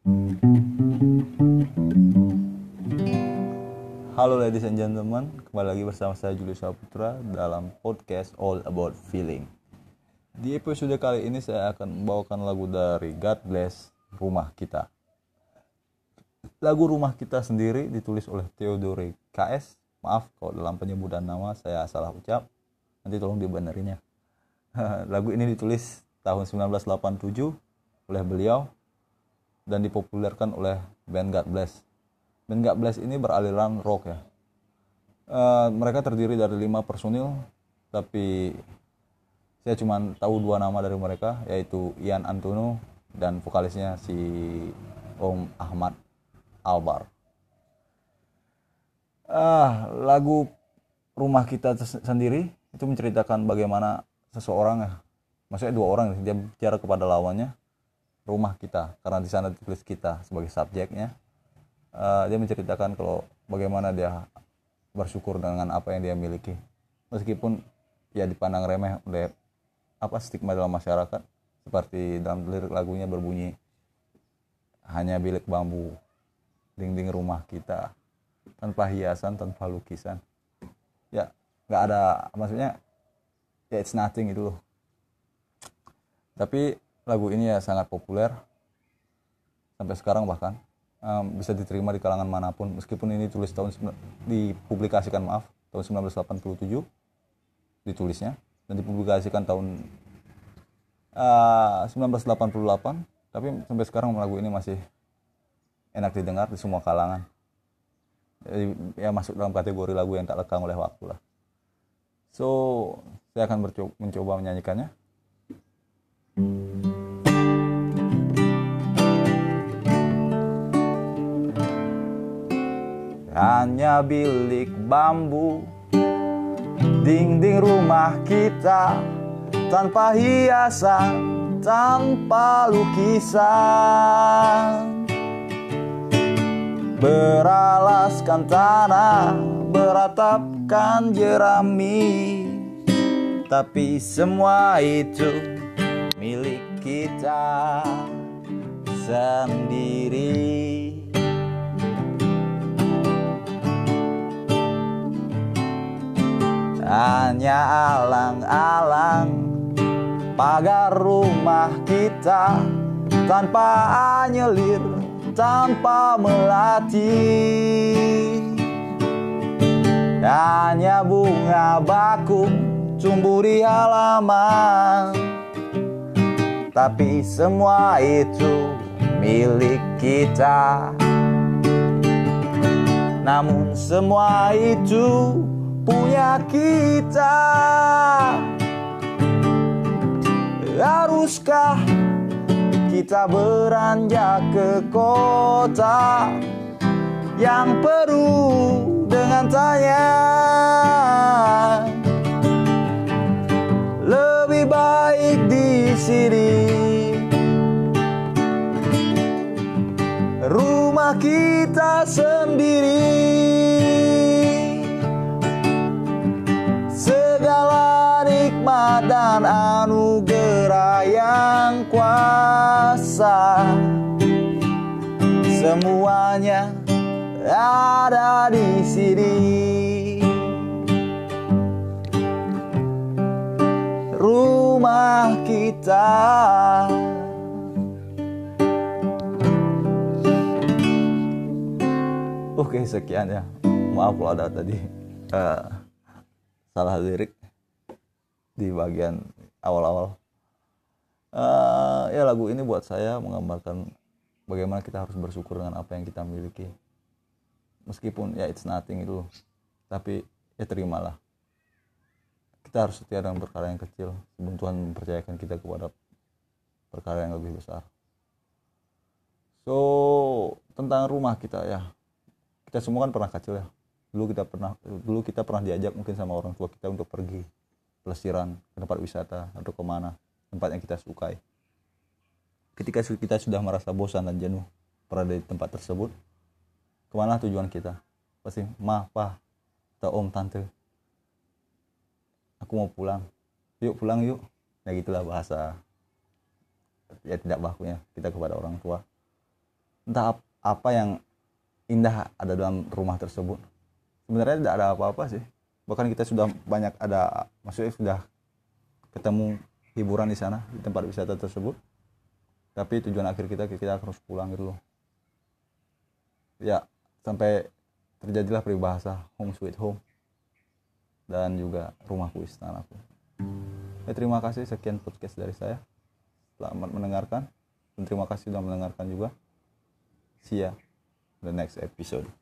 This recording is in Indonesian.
Halo ladies and gentlemen, kembali lagi bersama saya Julius Saputra dalam podcast All About Feeling. Di episode kali ini saya akan membawakan lagu dari God Bless Rumah Kita. Lagu Rumah Kita sendiri ditulis oleh Theodore KS. Maaf kalau dalam penyebutan nama saya salah ucap. Nanti tolong dibenerin ya. lagu ini ditulis tahun 1987 oleh beliau dan dipopulerkan oleh band God Bless band God Bless ini beraliran rock ya. Uh, mereka terdiri dari lima personil, tapi saya cuma tahu dua nama dari mereka, yaitu Ian Antono dan vokalisnya si Om Ahmad Albar. Ah, lagu rumah kita sendiri itu menceritakan bagaimana seseorang ya, maksudnya dua orang dia bicara kepada lawannya rumah kita karena di sana ditulis kita sebagai subjeknya. Uh, dia menceritakan kalau bagaimana dia bersyukur dengan apa yang dia miliki. Meskipun ya dipandang remeh oleh apa stigma dalam masyarakat seperti dalam lirik lagunya berbunyi hanya bilik bambu dinding rumah kita tanpa hiasan tanpa lukisan. Ya nggak ada maksudnya ya it's nothing itu loh. Tapi lagu ini ya sangat populer sampai sekarang bahkan. Um, bisa diterima di kalangan mana pun meskipun ini tulis tahun dipublikasikan maaf tahun 1987 ditulisnya dan dipublikasikan tahun uh, 1988 tapi sampai sekarang lagu ini masih enak didengar di semua kalangan. Jadi, ya masuk dalam kategori lagu yang tak lekang oleh waktu lah. So saya akan mencoba menyanyikannya hanya bilik bambu. Dinding rumah kita tanpa hiasan tanpa lukisan. Beralaskan tanah beratapkan jerami. Tapi semua itu milik kita sendiri hanya alang-alang pagar rumah kita. Tanpa anyelir tanpa melati. Hanya bunga bakung tumbuh di halaman. Tapi semua itu milik kita. Namun semua itu punya kita. Haruskah kita beranjak ke kota Yang penuh dengan tanya? Lebih baik di sini. Rumah kita sendiri dan anugerah yang kuasa. Semuanya ada di sini. Rumah kita. Oke sekian ya. Maaf kalau ada tadi uh, Salah lirik di bagian awal-awal. Uh, ya lagu ini buat saya menggambarkan bagaimana kita harus bersyukur dengan apa yang kita miliki. Meskipun ya it's nothing itu. Tapi ya terimalah. Kita harus setia dengan perkara yang kecil. Sebelum Tuhan mempercayakan kita kepada perkara yang lebih besar. So tentang rumah kita ya. Kita semua kan pernah kecil ya. Dulu kita pernah dulu kita pernah diajak mungkin sama orang tua kita untuk pergi pelesiran ke tempat wisata atau ke mana tempat yang kita sukai. Ketika kita sudah merasa bosan dan jenuh berada di tempat tersebut ke mana tujuan kita? Pasti ma pa atau om tante aku mau pulang. Yuk pulang yuk. Ya gitulah bahasa ya tidak bakunya kita kepada orang tua. Entah apa yang indah ada dalam rumah tersebut. Sebenarnya tidak ada apa-apa sih bahkan kita sudah banyak ada maksudnya sudah ketemu hiburan di sana di tempat wisata tersebut. Tapi tujuan akhir kita kita harus pulang gitu loh. Ya sampai terjadilah peribahasa home sweet home. Dan juga rumahku istanaku ya, terima kasih. Sekian podcast dari saya. Selamat mendengarkan. Dan terima kasih sudah mendengarkan juga. See ya the next episode